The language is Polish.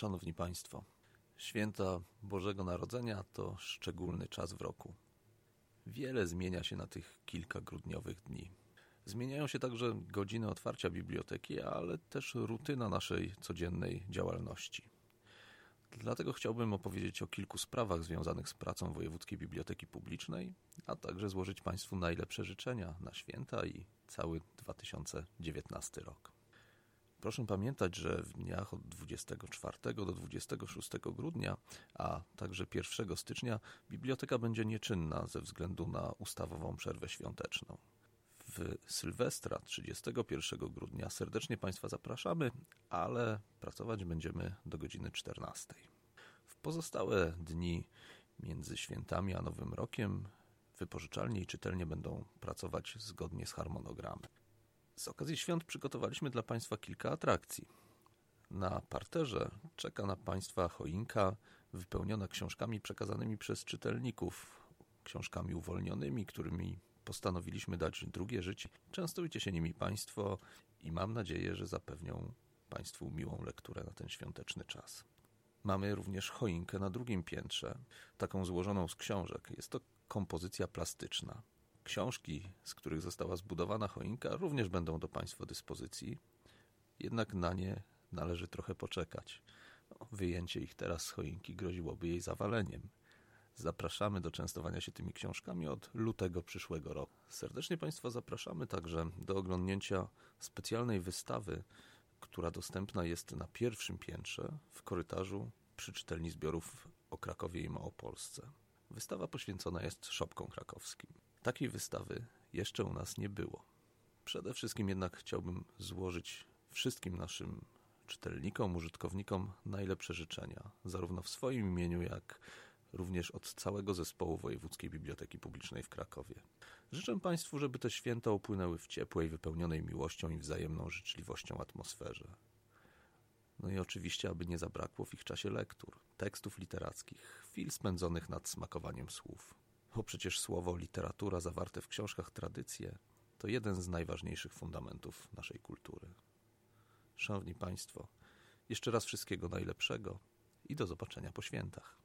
Szanowni Państwo, święta Bożego Narodzenia to szczególny czas w roku. Wiele zmienia się na tych kilka grudniowych dni. Zmieniają się także godziny otwarcia biblioteki, ale też rutyna naszej codziennej działalności. Dlatego chciałbym opowiedzieć o kilku sprawach związanych z pracą Wojewódzkiej Biblioteki Publicznej, a także złożyć Państwu najlepsze życzenia na święta i cały 2019 rok. Proszę pamiętać, że w dniach od 24 do 26 grudnia, a także 1 stycznia biblioteka będzie nieczynna ze względu na ustawową przerwę świąteczną. W Sylwestra 31 grudnia serdecznie Państwa zapraszamy, ale pracować będziemy do godziny 14. W pozostałe dni między świętami a Nowym Rokiem wypożyczalnie i czytelnie będą pracować zgodnie z harmonogramem. Z okazji świąt przygotowaliśmy dla Państwa kilka atrakcji. Na parterze czeka na Państwa choinka wypełniona książkami przekazanymi przez czytelników, książkami uwolnionymi, którymi postanowiliśmy dać drugie życie. Częstujcie się nimi Państwo i mam nadzieję, że zapewnią Państwu miłą lekturę na ten świąteczny czas. Mamy również choinkę na drugim piętrze, taką złożoną z książek. Jest to kompozycja plastyczna. Książki, z których została zbudowana choinka, również będą do Państwa dyspozycji, jednak na nie należy trochę poczekać. No, wyjęcie ich teraz z choinki groziłoby jej zawaleniem. Zapraszamy do częstowania się tymi książkami od lutego przyszłego roku. Serdecznie Państwa zapraszamy także do oglądnięcia specjalnej wystawy, która dostępna jest na pierwszym piętrze w korytarzu przy czytelni zbiorów o Krakowie i Małopolsce. Wystawa poświęcona jest szopkom krakowskim. Takiej wystawy jeszcze u nas nie było. Przede wszystkim jednak chciałbym złożyć wszystkim naszym czytelnikom, użytkownikom najlepsze życzenia, zarówno w swoim imieniu, jak również od całego zespołu Wojewódzkiej Biblioteki Publicznej w Krakowie. Życzę Państwu, żeby te święta upłynęły w ciepłej, wypełnionej miłością i wzajemną życzliwością atmosferze. No i oczywiście, aby nie zabrakło w ich czasie lektur, tekstów literackich, chwil spędzonych nad smakowaniem słów. Bo przecież słowo literatura zawarte w książkach tradycje to jeden z najważniejszych fundamentów naszej kultury. Szanowni Państwo, jeszcze raz wszystkiego najlepszego i do zobaczenia po świętach.